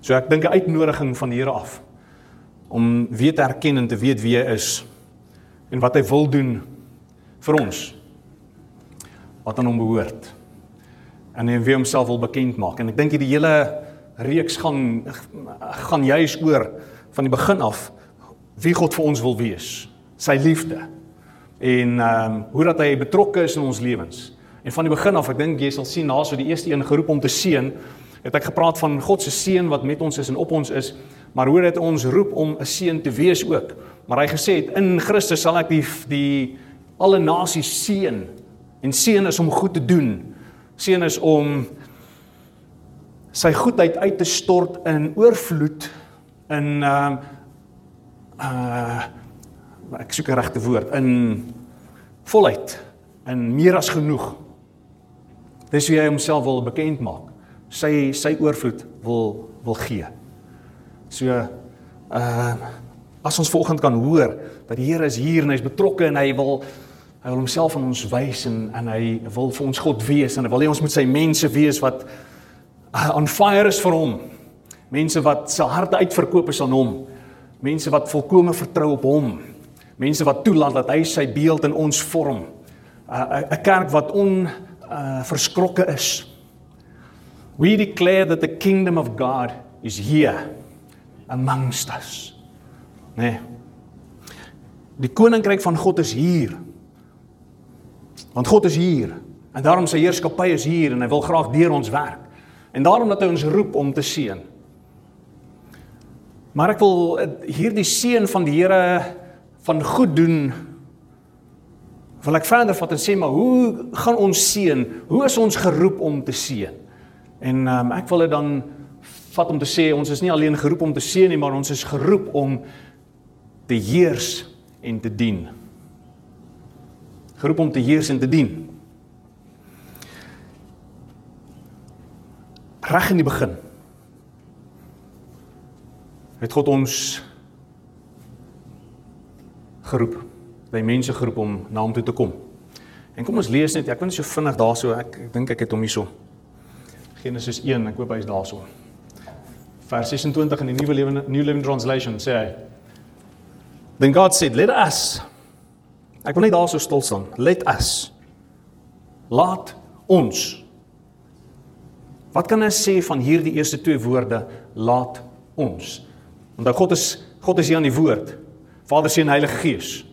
So ek dink 'n uitnodiging van die Here af om weer te erken en te weet wie hy is en wat hy wil doen vir ons wat aan hom behoort. En hy wie homself wil bekend maak. En ek dink die hele reeks gaan gaan juis oor van die begin af wie God vir ons wil wees, sy liefde en ehm um, hoe dat hy betrokke is in ons lewens. En van die begin af, ek dink jy sal sien na so die eerste een geroep om te seën, het ek gepraat van God se seën wat met ons is en op ons is, maar hoe dit ons roep om 'n seën te wees ook. Maar hy gesê het in Christus sal ek die die alle nasies seën. En seën is om goed te doen. Seën is om sy goedheid uit te stort in oorvloed in ehm uh, uh ek soek 'n regte woord in volheid in meer as genoeg. Dis wie hy homself wil bekend maak. Sy sy oorvloed wil wil gee. So uh as ons vanoggend kan hoor dat die Here is hier en hy's betrokke en hy wil hy wil homself aan ons wys en en hy wil vir ons God wees en hy wil hê ons moet sy mense wees wat uh, on fire is vir hom. Mense wat se harte uitverkoop is aan hom. Mense wat volkome vertrou op hom mense wat toelaat dat hy sy beeld in ons vorm. 'n 'n kerk wat on uh, verskrokke is. We declare that the kingdom of God is here amongst us. Nee. Die koninkryk van God is hier. Want God is hier en daarom sy heerskappy is hier en hy wil graag deur ons werk. En daarom dat hy ons roep om te seën. Maar ek wil uh, hierdie seën van die Here van goed doen wil ek verder vat en sê maar hoe gaan ons seën? Hoe is ons geroep om te seën? En um, ek wil dit dan vat om te sê ons is nie alleen geroep om te seën nie, maar ons is geroep om te heers en te dien. Geroep om te heers en te dien. Reg in die begin het God ons geroep, by mense geroep om na hom toe te kom. En kom ons lees net, ek wil net so vinnig daarso, ek ek dink ek het hom hierso. Genesis 1, ek hoop hy's daarso. Vers 26 in die Nuwe Lewende New Living Translation sê hy Then God said, "Let us." Ek wil net daarso stil staan. Let us. Laat ons. Wat kan ons sê van hierdie eerste twee woorde, laat ons? Want God is God is hier aan die woord. Vader Seun Heilige Gees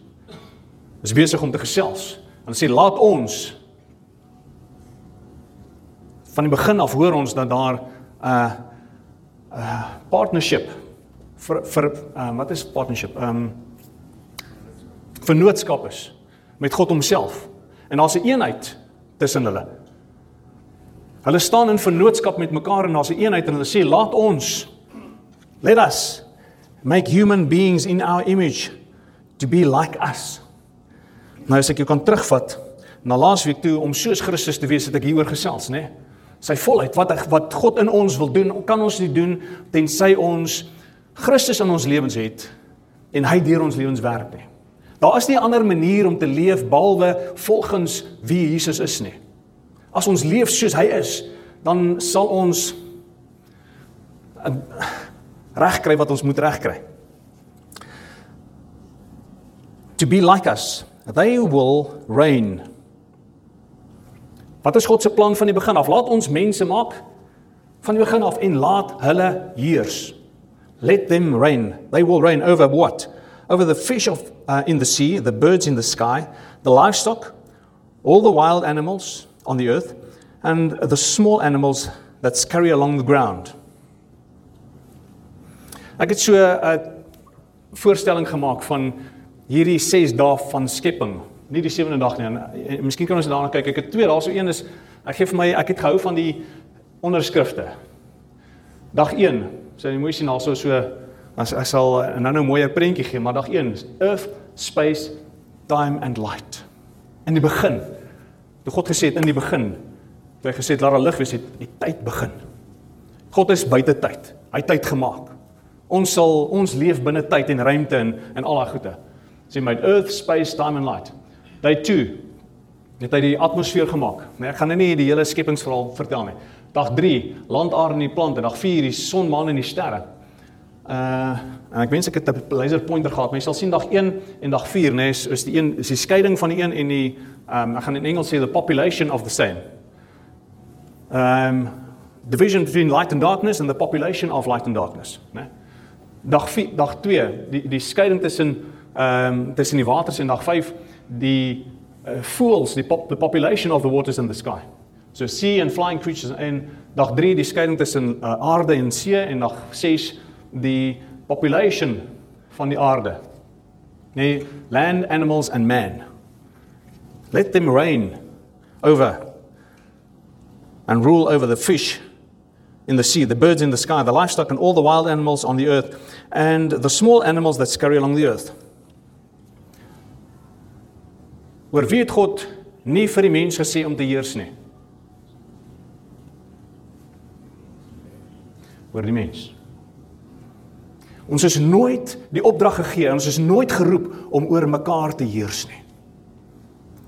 is besig om te gesels. En sê laat ons van die begin af hoor ons dat daar 'n uh, 'n uh, partnership vir vir uh, wat is partnership? Ehm um, vennootskap is met God homself. En daar's 'n eenheid tussen hulle. Hulle staan in vennootskap met mekaar en daar's 'n eenheid en hulle sê laat ons let us make human beings in our image to be like us. Nou as ek jou kan terugvat na laasweek toe om soos Christus te wees, het ek hieroor gesels, né? Nee? Sy volheid wat wat God in ons wil doen, kan ons nie doen tensy ons Christus in ons lewens het en hy deur ons lewens werk nie. Daar is nie 'n ander manier om te leef behalwe volgens wie Jesus is nie. As ons leef soos hy is, dan sal ons regkry wat ons moet regkry. To be like us, they will reign. Wat is God se plan van die begin af? Laat ons mense maak van die begin af en laat hulle heers. Let them reign. They will reign over what? Over the fish of uh, in the sea, the birds in the sky, the livestock, all the wild animals on the earth, and the small animals that scurry along the ground. Ek het so 'n uh, voorstelling gemaak van hierdie 6 dae van skepping, nie die sewende dag nie. En, en miskien kan ons daarna kyk. Ek het twee, daarso een is ek gee vir my ek het gehou van die onderskrifte. Dag 1, so jy moet sien also so as ek sal nou nou 'n mooier prentjie gee, maar dag 1 is earth, space, time and light. In die begin. Toe God gesê het in die begin, toe hy gesê het laat daar lig wees, het die tyd begin. God is buite tyd. Hy het tyd gemaak. Ons sal ons leef binne tyd en ruimte en en al daai goede. Sê my earth, space, time and light. Day 2 het hy die atmosfeer gemaak. Nee, ek gaan nou nie die hele skepingsverhaal vertel nie. Dag 3, land, aarde en die plante. Dag 4, die son, maan en die sterre. Uh en ek wens ek het 'n laser pointer gehad, maar jy sal sien dag 1 en dag 4, nê, nee, is, is die een is die skeiding van die een en die um ek gaan in Engels sê the population of the same. Um division between light and darkness and the population of light and darkness, né? Nee. Dag 4, dag 2, die die skeiding tussen um tussen die waters en dag 5, die uh, fools, die pop, the population of the waters in the sky. So sea and flying creatures en dag 3 die skeiding tussen uh, aarde en see en dag 6 die population van die aarde. Nee, land, animals and man. Let them reign over and rule over the fish in the sea, the birds in the sky, the livestock and all the wild animals on the earth, and the small animals that scurry along the earth. Oor wie het God nie vir die mens gesê om te heers nie? Oor die mens. Ons is nooit die opdrag gegee, ons is nooit geroep om oor mekaar te heers nie.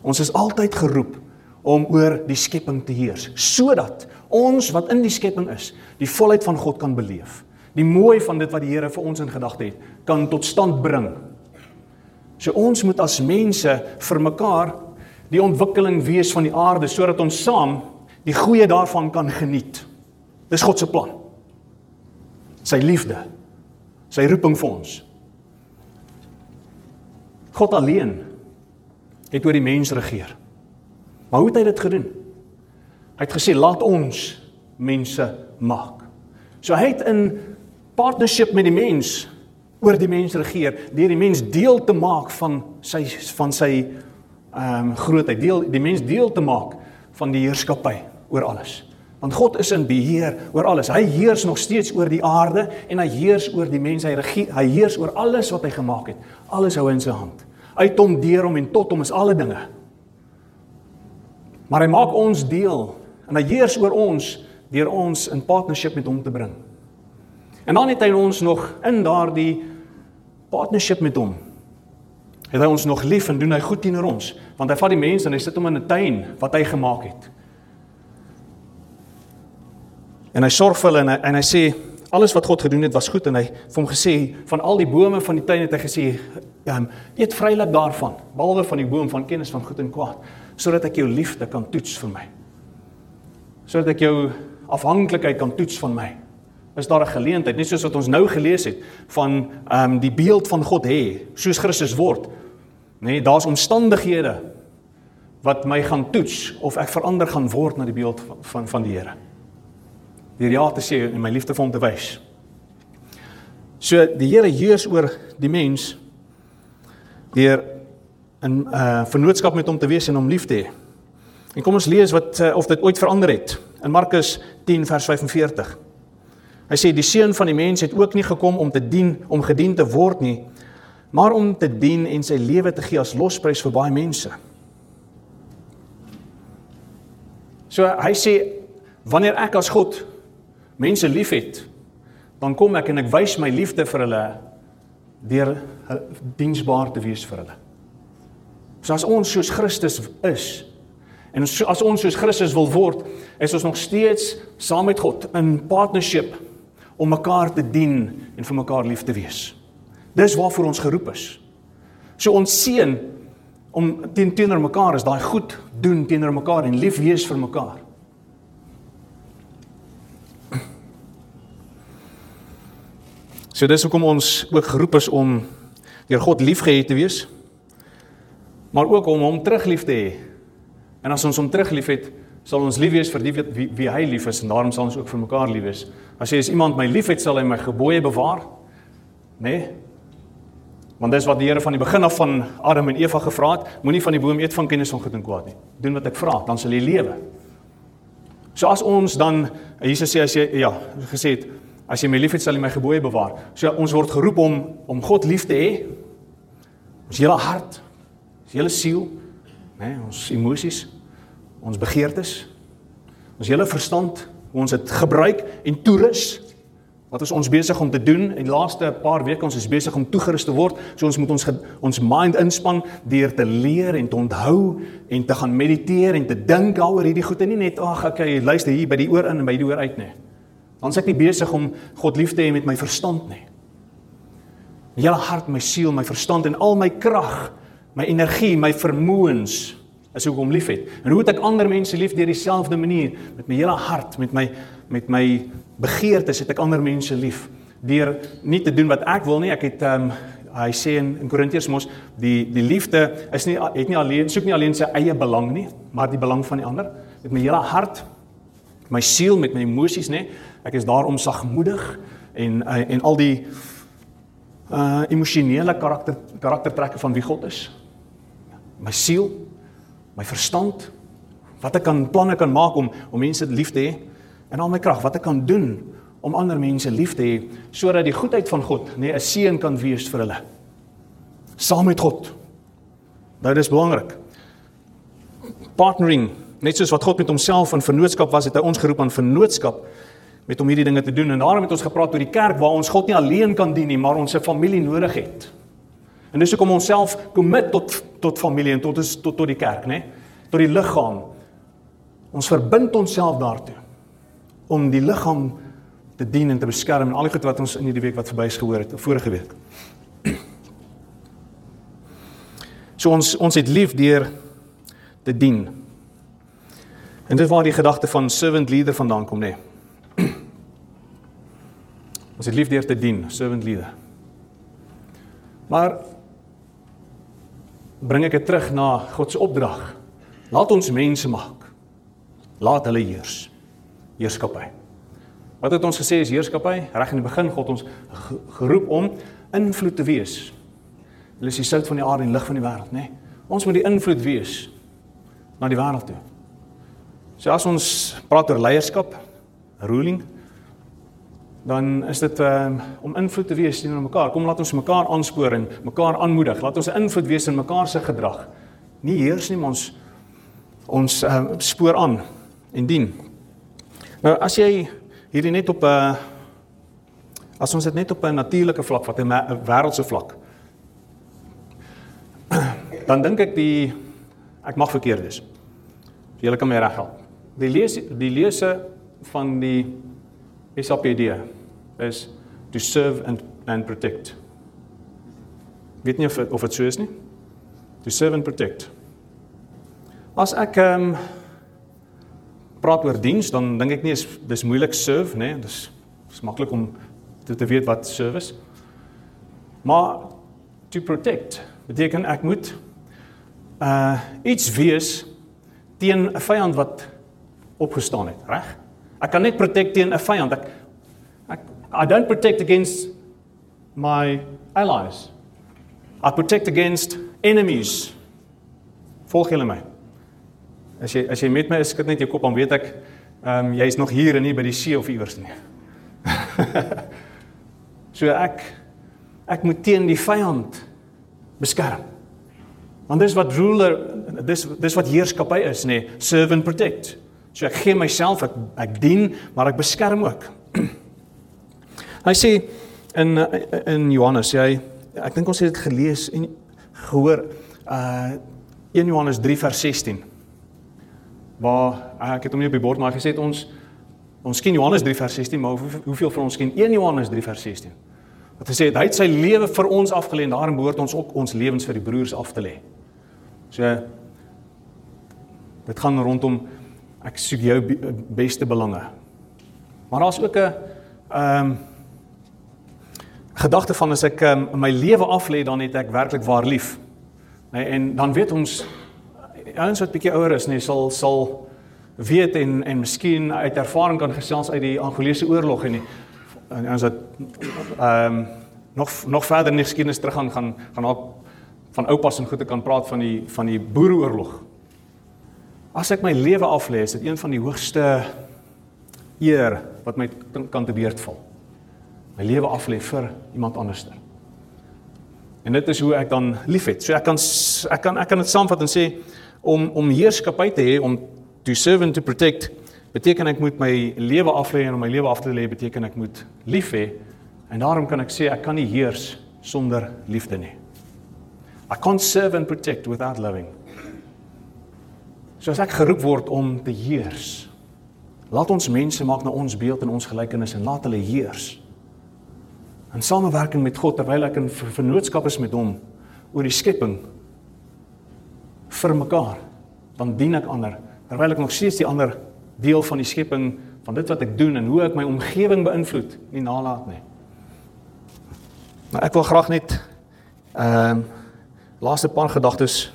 Ons is altyd geroep om oor die skepping te heers, sodat ons wat in die skepping is, die volheid van God kan beleef. Die mooi van dit wat die Here vir ons in gedagte het, kan tot stand bring. So ons moet as mense vir mekaar die ontwikkeling wees van die aarde sodat ons saam die goeie daarvan kan geniet. Dis God se plan. Sy liefde sy roeping vir ons. God alleen het oor die mens regeer. Maar hoe het hy dit gedoen? Hy het gesê laat ons mense maak. So hy het in partnership met die mens oor die mens regeer, deur die mens deel te maak van sy van sy ehm um, grootheid, deel die mens deel te maak van die heerskappy oor alles. Want God is in beheer oor alles. Hy heers nog steeds oor die aarde en hy heers oor die mense. Hy regeer, hy heers oor alles wat hy gemaak het. Alles hou in sy hand. Uit hom, deur hom en tot hom is alle dinge. Maar hy maak ons deel en hy heers oor ons deur ons in partnership met hom te bring. En dan het hy ons nog in daardie partnership met hom. Het hy ons nog lief en doen hy goed teenoor ons, want hy vat die mense en hy sit hom in 'n tuin wat hy gemaak het. En hy sorg vir hulle en hy, en hy sê alles wat God gedoen het was goed en hy het hom gesê van al die bome van die tuin het hy gesê um, eet vrylik daarvan behalwe van die boom van kennis van goed en kwaad sodat ek jou liefde kan toets vir my. Sodat ek jou afhanklikheid kan toets van my. Is daar 'n geleentheid net soos wat ons nou gelees het van ehm um, die beeld van God hê soos Christus word. Nee, daar's omstandighede wat my gaan toets of ek verander gaan word na die beeld van van, van die Here deur ja te sê en my liefde vir hom te wys. So die Here heers oor die mens deur 'n uh, vennootskap met hom te wees en hom lief te hê. En kom ons lees wat uh, of dit ooit verander het in Markus 10 vers 45. Hy sê die seun van die mens het ook nie gekom om te dien om gedien te word nie, maar om te dien en sy lewe te gee as losprys vir baie mense. So hy sê wanneer ek as God mense liefhet, dan kom ek en ek wys my liefde vir hulle deur diensbaar te wees vir hulle. So as ons soos Christus is en as ons soos Christus wil word, is ons nog steeds saam met God in partnership om mekaar te dien en vir mekaar lief te wees. Dis waarvoor ons geroep is. So ons seën om teen teenoor mekaar is daai goed doen teenoor mekaar en lief wees vir mekaar. So dis hoekom ons ook geroep is om deur God liefgehad te wees. Maar ook om hom teruglief te hê. En as ons hom terugliefhet, sal ons lief wees vir die wie, wie hy lief is en daarom sal ons ook vir mekaar lief wees. As jy as iemand my liefhet, sal hy my gebooie bewaar. Né? Nee? Want dis wat die Here van die begin af van Adam en Eva gevra het, moenie van die boom eet van kennis van goed en kwaad nie. Doen wat ek vra, dan sal jy lewe. So as ons dan Jesus sê as jy ja, gesê het As jy my liefhet, sal jy my gebooie bewaar. So ons word geroep om om God lief te hê. Ons hele hart, ons hele siel, né, nee, ons emosies, ons begeertes, ons hele verstand, hoe ons dit gebruik en toerus Wat is ons besig om te doen? In die laaste paar weke ons is besig om toegerus te word. So ons moet ons ons mind inspann deur te leer en te onthou en te gaan mediteer en te dink daaroor hierdie goed en nie net ag okay, luister hier by die oor in en by die oor uit nie. Dan is ek nie besig om God lief te hê met my verstand nie. My hele hart, my siel, my verstand en al my krag, my energie, my vermoëns is hoe ek hom liefhet. En hoe het ek ander mense lief deur dieselfde manier met my hele hart, met my met my begeertes het ek ander mense lief deur nie te doen wat ek wil nie. Ek het ehm um, hy sê in, in Korintiërs mos die die liefde is nie het nie alleen soek nie alleen sy eie belang nie, maar die belang van die ander. Met my hele hart, my siel, met my emosies nê. Ek is daar om sagmoedig en eh, en al die uh emosionele karakter karaktertrekke van wie God is. My siel, my verstand, wat ek kan planne kan maak om om mense lief te hê en al my krag wat ek kan doen om ander mense lief te hê sodat die goedheid van God nê 'n seën kan wees vir hulle. Saam met God. Nou dis belangrik. Partnering, net soos wat God met homself in vennootskap was, het hy ons geroep aan vennootskap met om hierdie dinge te doen en daarom het ons gepraat oor die kerk waar ons God nie alleen kan dien nie, maar ons 'n familie nodig het. En dis hoekom ons self commit tot tot familie en tot is tot tot die kerk, né? Tot die liggaam. Ons verbind onsself daartoe om die liggaam te dien en te beskerm en al die goed wat ons in hierdie week wat verby's gehoor het, vorige week. So ons ons het lief deur te dien. En dit waar die gedagte van servant leader vandaan kom, né? Ons het lief deur te dien, servant leader. Maar bring ek dit terug na God se opdrag. Laat ons mense maak. Laat hulle heers. Heerskappy. Wat het ons gesê is heerskappy? Reg in die begin God ons geroep om invloed te wees. Hulle is die sout van die aarde en lig van die wêreld, nê? Nee? Ons moet die invloed wees na die wêreld toe. So as ons praat oor leierskap, ruling, dan is dit um, om invloed te wees teenoor mekaar. Kom laat ons mekaar aanspoor en mekaar aanmoedig. Laat ons 'n invloed wees in mekaar se gedrag. Nie heers nie, ons ons uh, spoor aan en dien. Nou as jy hierdie net op 'n uh, as ons dit net op 'n natuurlike vlak vat, 'n wêreldse vlak. Dan dink ek die ek mag verkeerd wees. Jy kan my reghelp. Die lees die lese van die SAPD is to serve and and protect. Weet nie of of dit so is nie. To serve and protect. As ek ehm um, praat oor diens, dan dink ek nie is dis moeilik serve, nê? Nee, dis is maklik om te, te weet wat service. Maar to protect beteken ek moet uh iets wees teen 'n vyand wat opgestaan het, reg? Ek kan net protect teen 'n vyand. Ek I don't protect against my allies. I protect against enemies. Volg julle my? As jy as jy met my is, skud net jou kop dan weet ek ehm um, jy is nog hier en nie by die see of iewers nie. so ek ek moet teen die vyand beskerm. Want dis wat ruler dis dis wat heerskappy is nê, serve and protect. So ek gee myself ek ek dien, maar ek beskerm ook. Hy sê in in Johannes, hy ek dink ons het dit gelees en gehoor uh 1 Johannes 3 vers 16. Waar uh, ek het hom nie op die bord maar gesê het ons ons ken Johannes 3 vers 16, maar hoe, hoeveel van ons ken 1 Johannes 3 vers 16? Wat hy sê hy het sy lewe vir ons afgelê en daarom behoort ons ook ons lewens vir die broers af te lê. So dit gaan rondom ek soek jou beste belange. Maar daar's ook 'n ehm um, gedagte van as ek um, my lewe af lê dan het ek werklik waar lief. Nee, en dan weet ons ouens wat bietjie ouer is, nee, sal sal weet en en miskien uit ervaring kan gesels uit die Angolese oorlog en die en as dit ehm um, nog nog verder in die geskiedenis terug gaan gaan dalk van oupas en goeie kan praat van die van die boereoorlog. As ek my lewe af lê, is dit een van die hoogste eer wat my kan te beurt val my lewe af lê vir iemand anderster. En dit is hoe ek dan liefhet. So ek kan ek kan ek kan dit saamvat en sê om om heerskappy te hê om to serve and to protect beteken ek moet my lewe aflê en om my lewe af te lê beteken ek moet lief hê en daarom kan ek sê ek kan nie heers sonder liefde nie. I can't serve and protect without loving. So as ek geroep word om te heers, laat ons mense maak na ons beeld en ons gelykenis en laat hulle heers. In samewerking met God terwyl ek in vennootskap is met hom oor die skepping vir mekaar, dan dien ek ander terwyl ek nog steeds die ander deel van die skepping van dit wat ek doen en hoe ek my omgewing beïnvloed nie nalat nie. Maar ek wil graag net ehm uh, laaste paar gedagtes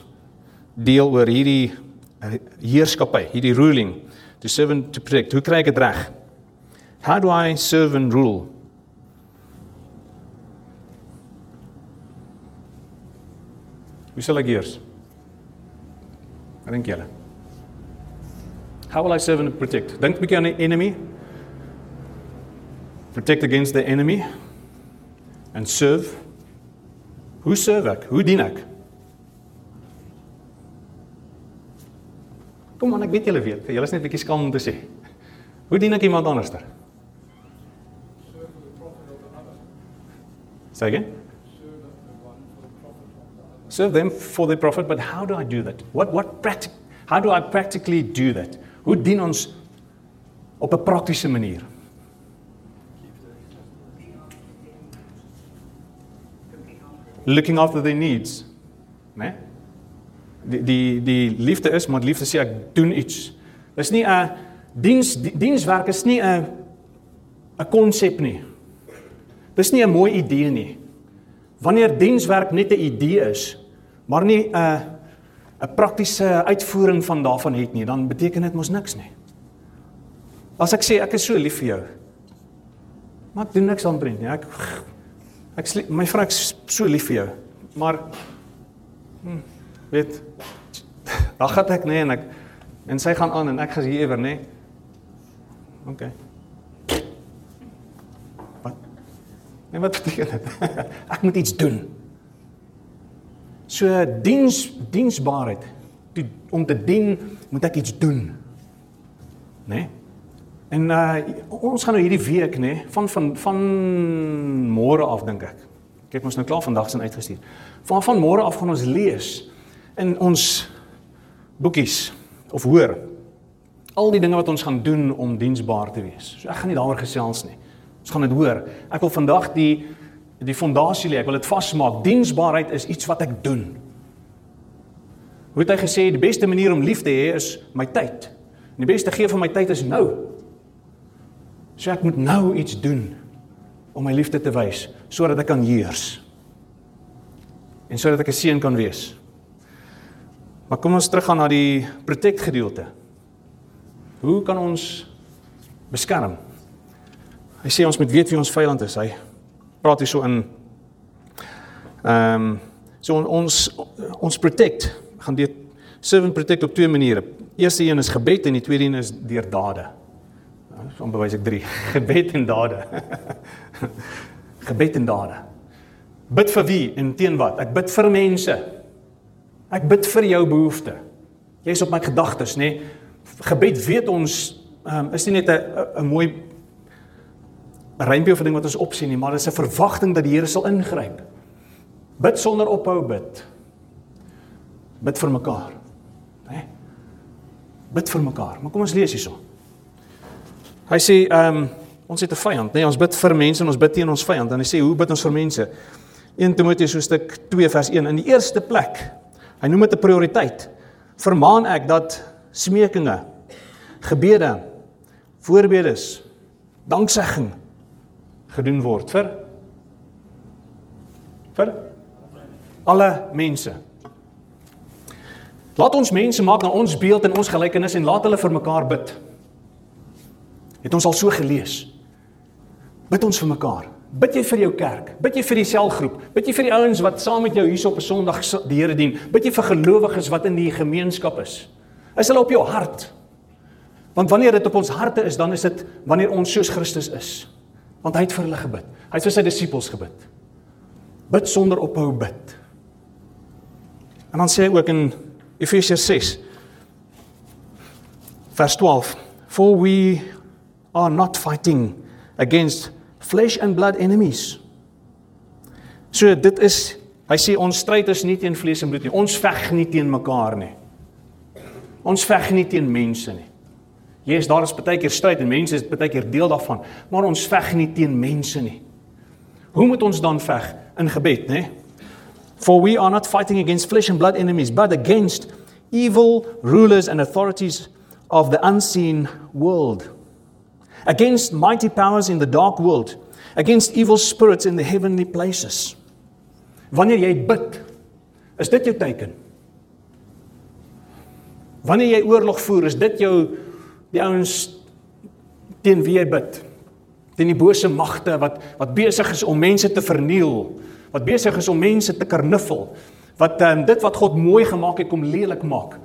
deel oor hierdie uh, heerskappy, hierdie ruling, to serve and to protect. Hoe kry ek dit reg? How do I serve and rule? Wie sal ek eers? Dink julle? How will I serve and protect? Dink 'n bietjie aan die enemy. Protect against the enemy and serve. Hoe serve ek? Hoe dien ek? Kom aan, ek weet julle weet. Julle is net 'n bietjie skaam om te sê. Hoe dien ek iemand anderster? Say again? Serve them for the profit, but how do I do that? What what practic how do I practically do that? Hoe dien ons op 'n praktiese manier? Looking after their needs. Né? Nee? Die die die liefde is, maar liefde sê ek doen iets. Dis nie 'n diens die, dienswerk is nie 'n 'n konsep nie. Dis nie 'n mooi idee nie. Wanneer dienswerk net 'n idee is, maar nie 'n 'n praktiese uitvoering van daarvan het nie, dan beteken dit mos niks nie. As ek sê ek is so lief vir jou, maar ek doen niks Brent nie. Ek ek sê my vrou ek so lief vir jou, maar hm, weet dan gaan ek nee, en ek en sy gaan aan en ek gaan hier ewer nê. Nee. OK. Wat? Nee, wat beteken dit? ek moet iets doen. So diens diensbaarheid die, om te dien moet ek iets doen. Né? Nee? En uh ons gaan nou hierdie week nê nee, van van van môre af dink ek. Ek het mos nou klaar vandag sin uitgestuur. Van van môre af gaan ons lees in ons boekies of hoor al die dinge wat ons gaan doen om diensbaar te wees. So ek gaan nie daaroor gesels nie. Ons gaan dit hoor. Ek wil vandag die die fondasie lê. Ek wil dit vasmaak. Diensbaarheid is iets wat ek doen. Hoe het hy gesê die beste manier om lief te hê is my tyd. En die beste gee van my tyd is nou. So ek moet nou iets doen om my liefde te wys sodat ek kan heers. En sodat ek 'n seën kan wees. Maar kom ons terug gaan na die protect gedeelte. Hoe kan ons beskerm? Hy sê ons moet weet wie ons vyand is. Hy praat hier so in ehm um, so on, ons ons protect gaan dit servant protect op twee maniere. Eerste een is gebed en die tweede een is deur dade. So bewys ek drie. Gebed en dade. gebed en dade. Bid vir wie en teen wat? Ek bid vir mense. Ek bid vir jou behoefte. Jy's op my gedagtes, nê? Nee? Gebed weet ons um, is nie net 'n 'n mooi rympie of 'n ding wat ons opsien nie, maar dis 'n verwagting dat die Here sal ingryp. Bid sonder ophou bid. Bid vir mekaar. Né? Bid vir mekaar. Maar kom ons lees hierso. Hy sê ehm um, ons het 'n vyand, nee, ons bid vir mense en ons bid teen ons vyand. Dan hy sê hoe bid ons vir mense? 1 Timoteus hoofstuk 2 vers 1 in die eerste plek. Hy noem dit 'n prioriteit. Vermaan ek dat smekinge, gebede, voorbedes, danksegging gedoen word vir vir alle mense. Laat ons mense maak na ons beeld en ons gelykenis en laat hulle vir mekaar bid. Het ons al so gelees? Bid ons vir mekaar. Bid jy vir jou kerk? Bid jy vir die selgroep? Bid jy vir die ouens wat saam met jou hier op 'n Sondag die Here dien? Bid jy vir gelowiges wat in die gemeenskap is? Is hulle op jou hart? Want wanneer dit op ons harte is, dan is dit wanneer ons soos Christus is want hy het vir hulle gebid. Hy het vir sy disippels gebid. Bid sonder ophou bid. En dan sê hy ook in Efesiërs 6 vers 12 For we are not fighting against flesh and blood enemies. So dit is hy sê ons stryd is nie teen vlees en bloed nie. Ons veg nie teen mekaar nie. Ons veg nie teen mense nie. Ja, yes, daar is baie keer stryd en mense is baie keer deel daarvan, maar ons veg nie teen mense nie. Hoe moet ons dan veg in gebed, nê? For we are not fighting against flesh and blood enemies, but against evil rulers and authorities of the unseen world, against mighty powers in the dark world, against evil spirits in the heavenly places. Wanneer jy bid, is dit jou teken. Wanneer jy oorlog voer, is dit jou die ouens teen wie jy bid. Teen die bose magte wat wat besig is om mense te verniel, wat besig is om mense te karnuffel, wat um, dit wat God mooi gemaak het kom lelik maak,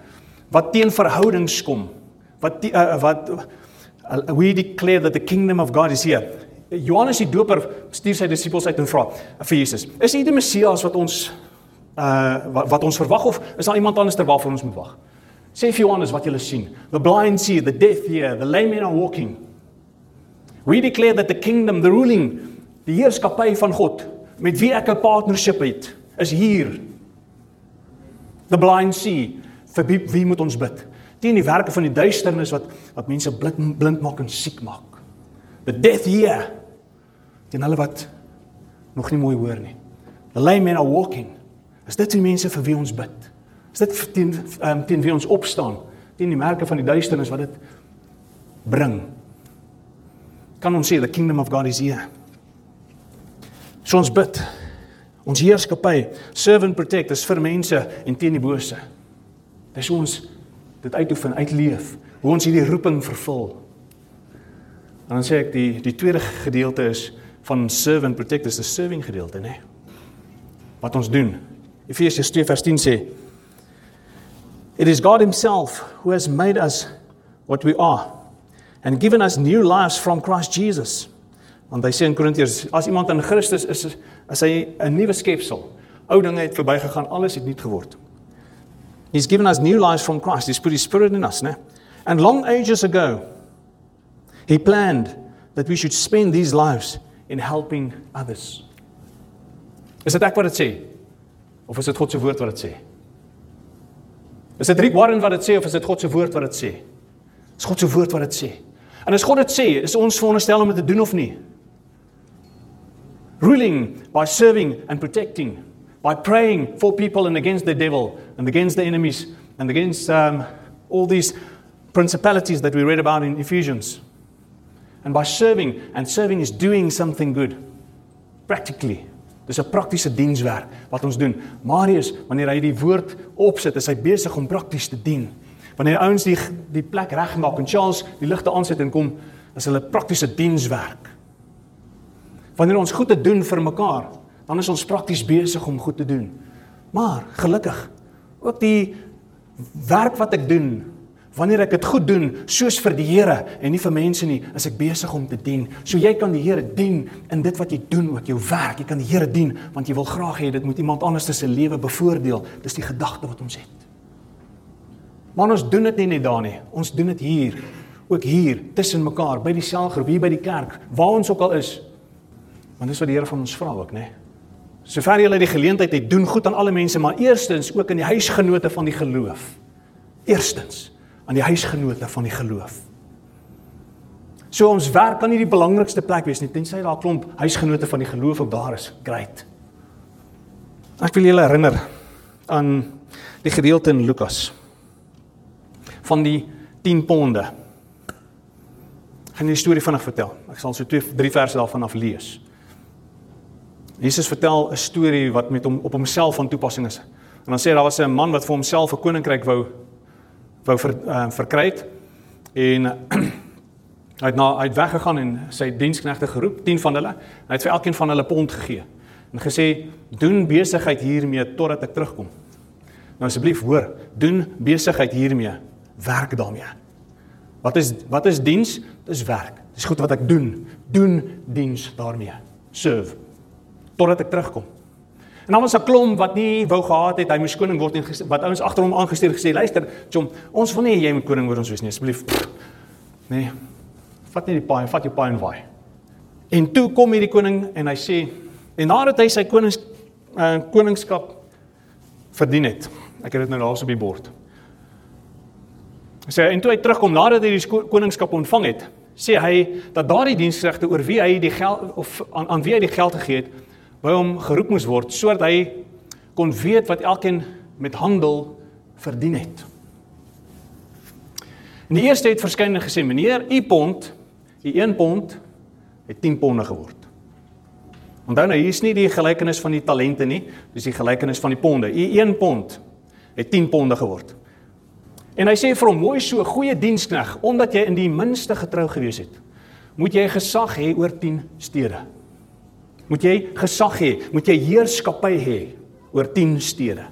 wat teen verhoudings kom, wat uh, wat uh, we declare that the kingdom of God is here. Johannes die Doper stuur sy disippels uit en vra vir Jesus: "Is hy die Messias wat ons uh wat, wat ons verwag of is daar iemand anders terwyl ons moet wag?" Sê vir Johannes wat jy sien. The blind see, the deaf hear, the lame men are walking. We declare that the kingdom, the ruling, die heerskappy van God met wie ek 'n partnership het, is hier. The blind see. Vir wie, wie moet ons bid? Teen die werke van die duisternis wat wat mense blind blind maak en siek maak. The deaf hear. Teen hulle wat nog nie mooi hoor nie. The lame men are walking. Is dit die mense vir wie ons bid? Is dit teen um, teen wie ons opstaan? Teen die merke van die duisternis wat dit bring? kan ons sê the kingdom of God is here. So ons bid. Ons heerskappy, serve and protect is vir mense en teen die bose. Dis ons dit uitoefen, uitleef, hoe ons hierdie roeping vervul. En dan sê ek die die tweede gedeelte is van serve and protect is 'n serving gedeelte, né? Wat ons doen. Efesiërs 2:10 sê It is God himself who has made us what we are and given us new lives from Christ Jesus. Want hy sê in Korintiërs as iemand in Christus is, as hy 'n nuwe skepsel. Ou dinge het verbygegaan, alles het nuut geword. He's given us new lives from Christ. He's put his spirit in us, né? And long ages ago, he planned that we should spend these lives in helping others. Is dit ek wat dit sê? Of is dit God se woord wat dit sê? Is dit Rick Warren wat dit sê of is dit God se woord wat dit sê? Is God se woord wat dit sê? En as God dit sê, is ons veronderstel om dit te doen of nie? Ruling by serving and protecting, by praying for people and against the devil and against the enemies and against um, all these principalities that we read about in Ephesians. And by serving, and serving is doing something good. Practically. Dis 'n praktiese dienswerk wat ons doen. Marius, wanneer hy die woord opsit, is hy besig om prakties te dien. Wanneer ouens die die plek regmaak en Charles die ligte aansit en kom, is hulle praktiese dienswerk. Wanneer ons goed te doen vir mekaar, dan is ons prakties besig om goed te doen. Maar gelukkig ook die werk wat ek doen, wanneer ek dit goed doen soos vir die Here en nie vir mense nie, is ek besig om te dien. So jy kan die Here dien in dit wat jy doen, ook jou werk. Jy kan die Here dien want jy wil graag hê dit moet iemand anders se lewe bevoordeel. Dis die gedagte wat ons het. Maar ons doen dit nie net daar nie. Ons doen dit hier. Ook hier tussen mekaar by die selgroep, hier by die kerk, waar ons ook al is. Want dis wat die Here van ons vra ook, né? Sover jy die geleentheid het, doen goed aan alle mense, maar eerstens ook aan die huisgenote van die geloof. Eerstens aan die huisgenote van die geloof. So ons werk kan nie die belangrikste plek wees nie, tensy daar 'n klomp huisgenote van die geloof ook daar is. Great. Ek wil julle herinner aan die gedeelte in Lukas van die 10 ponde. Ek gaan die storie vinnig vertel. Ek sal so 2 3 verse daarvan af lees. Jesus vertel 'n storie wat met hom op homself van toepassing is. En dan sê daar was 'n man wat vir homself 'n koninkryk wou wou ver, uh, verkry het en hy het na hy het weggegaan en sy diensknegte geroep, 10 van hulle. Hy het vir elkeen van hulle pond gegee en gesê: "Doen besigheid hiermee totdat ek terugkom." Nou asseblief hoor, doen besigheid hiermee werk daarmee. Wat is wat is diens? Dis werk. Dis goed wat ek doen. Doen diens daarmee. Serve. Totdat ek terugkom. En dan was 'n klomp wat nie wou gehad het hy moes koning word en wat ouens agter hom aangestuur gesê luister, Jom, ons wil nie jy moet koning word ons wees nie asseblief. Nee. Vat net die paai, vat jou paai en waai. En toe kom hierdie koning en hy sê en nadat hy sy konings uh, koningskap verdien het. Ek het dit nou daar op die bord. Sê en toe hy terugkom nadat hy die koningskap ontvang het, sê hy dat daardie diensregte oor wie hy die geld of aan, aan wie hy die geld gegee het, by hom geroep moes word sodat hy kon weet wat elkeen met handel verdien het. En die eerste het verskynend gesê: "Meneer, u pond, u 1 pond het 10 ponde geword." Onthou nou, hier is nie die gelykenis van die talente nie, dis die gelykenis van die ponde. U 1 pond het 10 ponde geword. En hy sê vir hom: "Mooi so, goeie dienskneg, omdat jy in die minste getrou gewees het, moet jy gesag hê oor 10 stede." Moet jy gesag hê, moet jy heerskappy hê oor 10 stede.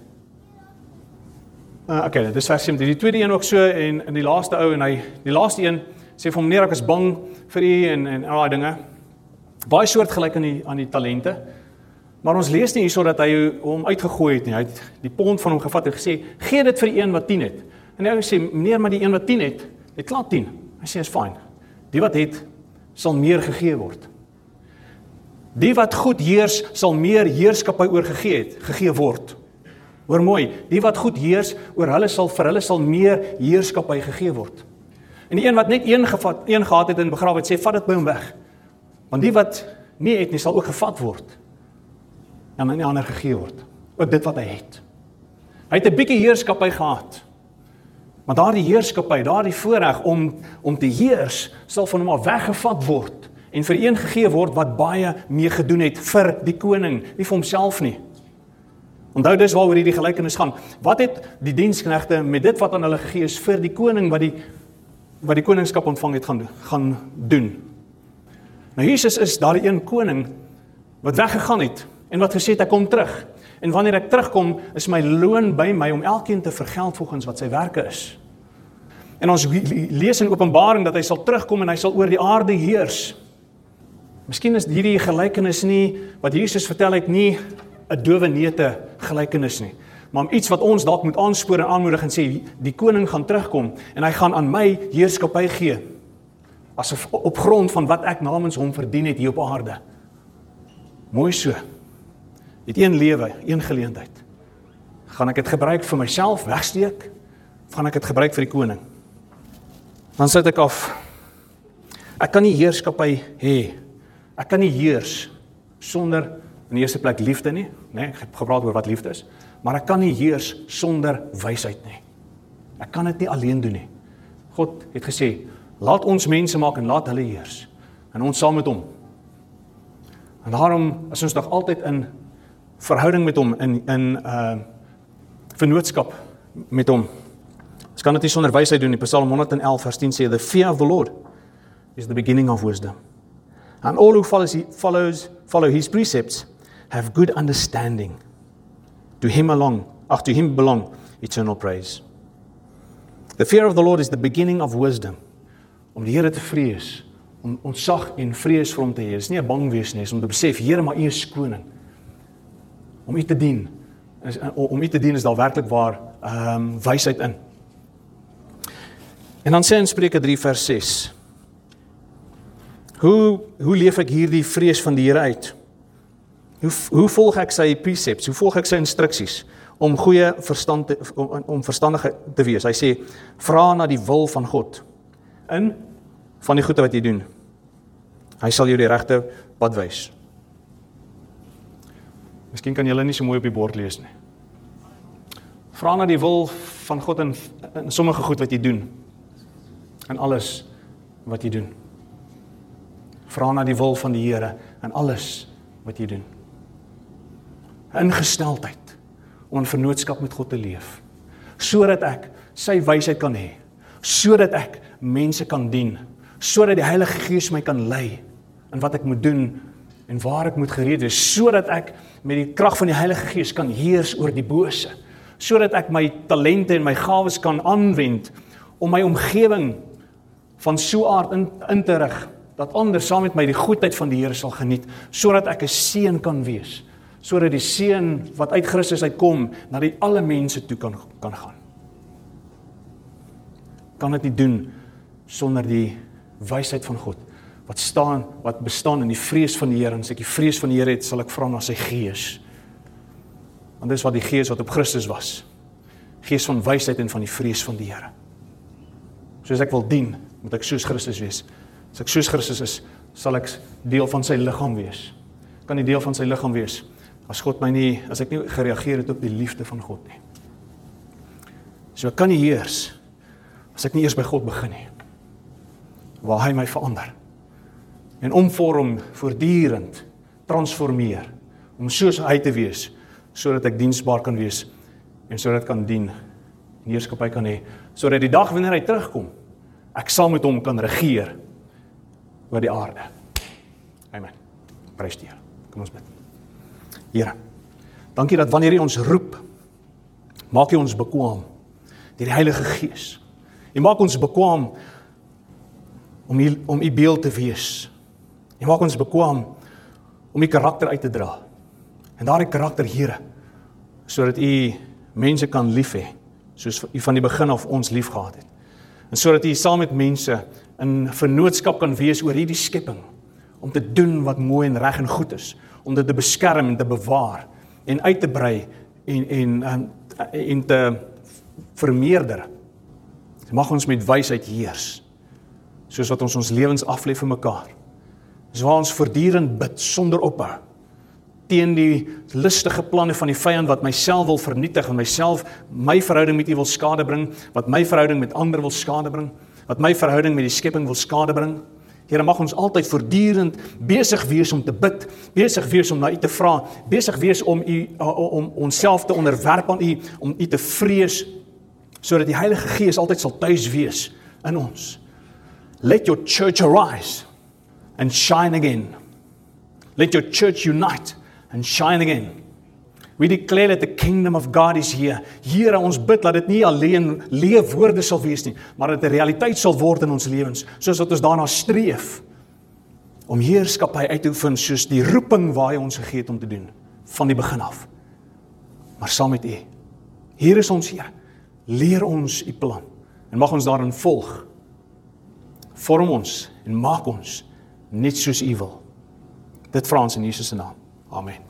Uh, okay, dis vers 7. Die tweede een ook so en in die laaste ou en hy die laaste een sê vir hom meneer ek is bang vir u en en al daai dinge. Baie soortgelyk aan die aan die talente. Maar ons lees nie hierso dat hy hom uitgegooi het nie. Hy het die pond van hom gevat en gesê: "Gee dit vir die een wat 10 het." En hy sê: "Meneer, maar die een wat 10 het, het klaar 10." Hy sê: "Is fyn. Die wat het sal meer gegee word." Die wat goed heers, sal meer heerskappy oorgegee het, gegee word. Hoor mooi, die wat goed heers, oor hulle sal vir hulle sal meer heerskappy gegee word. En die een wat net een gevat, een gehad het en begrawe het, sê vat dit by hom weg. Want die wat nie het nie, sal ook gevat word. En aan 'n ander gegee word. Ook dit wat hy het. Hy het 'n bietjie heerskappy gehad. Maar daardie heerskappy, daardie voorreg om om te heers, sal van hom af weggevat word en vir een gegee word wat baie mee gedoen het vir die koning, nie vir homself nie. Onthou dis waaroor hierdie gelykenis gaan. Wat het die diensknegte met dit wat aan hulle gegee is vir die koning wat die wat die koningskap ontvang het gaan gaan doen? Nou Jesus is daardie een koning wat weggegaan het en wat gesê het ek kom terug. En wanneer ek terugkom, is my loon by my om elkeen te vergeld volgens wat sy werke is. En ons lees in Openbaring dat hy sal terugkom en hy sal oor die aarde heers. Miskien is hierdie gelykenis nie wat Jesus vertel het nie 'n dowe neete gelykenis nie. Maar iets wat ons dalk moet aanspoor en aanmoedig en sê die koning gaan terugkom en hy gaan aan my heerskappy gee asof op grond van wat ek namens hom verdien het hier op aarde. Mooi so. Dit een lewe, een geleentheid. Gaan ek dit gebruik vir myself wegsteek of gaan ek dit gebruik vir die koning? Dan sit ek af. Ek kan nie heerskappy hê. Ek kan nie heers sonder in die eerste plek liefde nie, né? Nee, ek het gepraat oor wat liefde is, maar ek kan nie heers sonder wysheid nie. Ek kan dit nie alleen doen nie. God het gesê, laat ons mense maak en laat hulle heers en ons saam met hom. En daarom is ons nog altyd in verhouding met hom in in uh vennootskap met hom. Ons kan dit nie sonder wysheid doen nie. Psalm 111 vers 10 sê the fear of the Lord is the beginning of wisdom. And all who follows follows follow his precepts have good understanding. To him along, ach to him belong eternal praise. The fear of the Lord is the beginning of wisdom. Om die Here te vrees, om ontzag en vrees vir hom te hê. Dis nie 'n bang wees nie, dis om te besef, Here, maar U is koning. Om U te dien. Is om U te dien is daar werklik waar ehm um, wysheid in. En dan sê in Spreuke 3 vers 6. Hoe hoe leef ek hierdie vrees van die Here uit? Hoe hoe volg ek sy precepts? Hoe volg ek sy instruksies om goeie verstand te, om om verstandig te wees? Hy sê vra na die wil van God in van die goeie wat jy doen. Hy sal jou die regte pad wys. Miskien kan jy hulle nie so mooi op die bord lees nie. Vra na die wil van God in in sommige goed wat jy doen. In alles wat jy doen. Vra na die wil van die Here in alles wat jy doen. Ingesteldheid om in vennootskap met God te leef. Sodat ek sy wysheid kan hê. Sodat ek mense kan dien. Sodat die Heilige Gees my kan lei in wat ek moet doen en waar ek moet gereed wees. Sodat ek met die krag van die Heilige Gees kan heers oor die bose. Sodat ek my talente en my gawes kan aanwend om my omgewing van so aard in, in te rig dat ander saam met my die goedheid van die Here sal geniet sodat ek 'n seën kan wees sodat die seën wat uit Christus uitkom na die alle mense toe kan kan gaan. Kan dit nie doen sonder die wysheid van God wat staan wat bestaan in die vrees van die Here en as ek die vrees van die Here het, sal ek vra na sy gees. Want dis wat die gees wat op Christus was. Gees van wysheid en van die vrees van die Here. Soos ek wil dien, moet ek soos Christus wees. As ek soos Christus is, sal ek deel van sy liggaam wees. Kan nie deel van sy liggaam wees as God my nie as ek nie gereageer het op die liefde van God nie. So ek kan nie heers as ek nie eers by God begin nie. Waar hy my verander en omvorm voortdurend transformeer om soos hy te wees sodat ek diensbaar kan wees en sodat kan dien en heerskappy kan hê sodat die dag wanneer hy terugkom ek saam met hom kan regeer oor die aarde. Amen. Prys die Here. Kom ons bid. Here. Dankie dat wanneer U ons roep, maak U ons bekwam deur die Heilige Gees. U maak ons bekwam om U om U beeld te wees. U maak ons bekwam om U karakter uit te dra. En daardie karakter, Here, sodat U mense kan lief hê, soos U van die begin af ons liefgehad het. En sodat U saam met mense in vennootskap kan wees oor hierdie skepping om te doen wat mooi en reg en goed is, om dit te beskerm en te bewaar en uit te brei en en en, en te vermeerder. Mag ons met wysheid heers soos wat ons ons lewens aflê vir mekaar. Dis waar ons voortdurend bid sonder ophou teen die listige planne van die vyand wat myself wil vernietig en myself my verhouding met U wil skade bring, wat my verhouding met ander wil skade bring, wat my verhouding met die skepping wil skade bring. Here mag ons altyd voortdurend besig wees om te bid, besig wees om na U te vra, besig wees om U om onsself te onderwerp aan U, om U te vrees sodat die Heilige Gees altyd sal tuis wees in ons. Let your church arise and shine again. Let your church unite and shine again. We declare that the kingdom of God is here. Here ons bid dat dit nie alleen leefwoorde sal wees nie, maar dat dit 'n realiteit sal word in ons lewens, soos wat ons daarna streef om heerskappy uit te oefen soos die roeping waar hy ons gegee het om te doen van die begin af. Maar saam met U. Hier is ons Here. Leer ons U plan en mag ons daarin volg. Vorm ons en maak ons net soos U wil. Dit vra ons in Jesus se naam. Amen.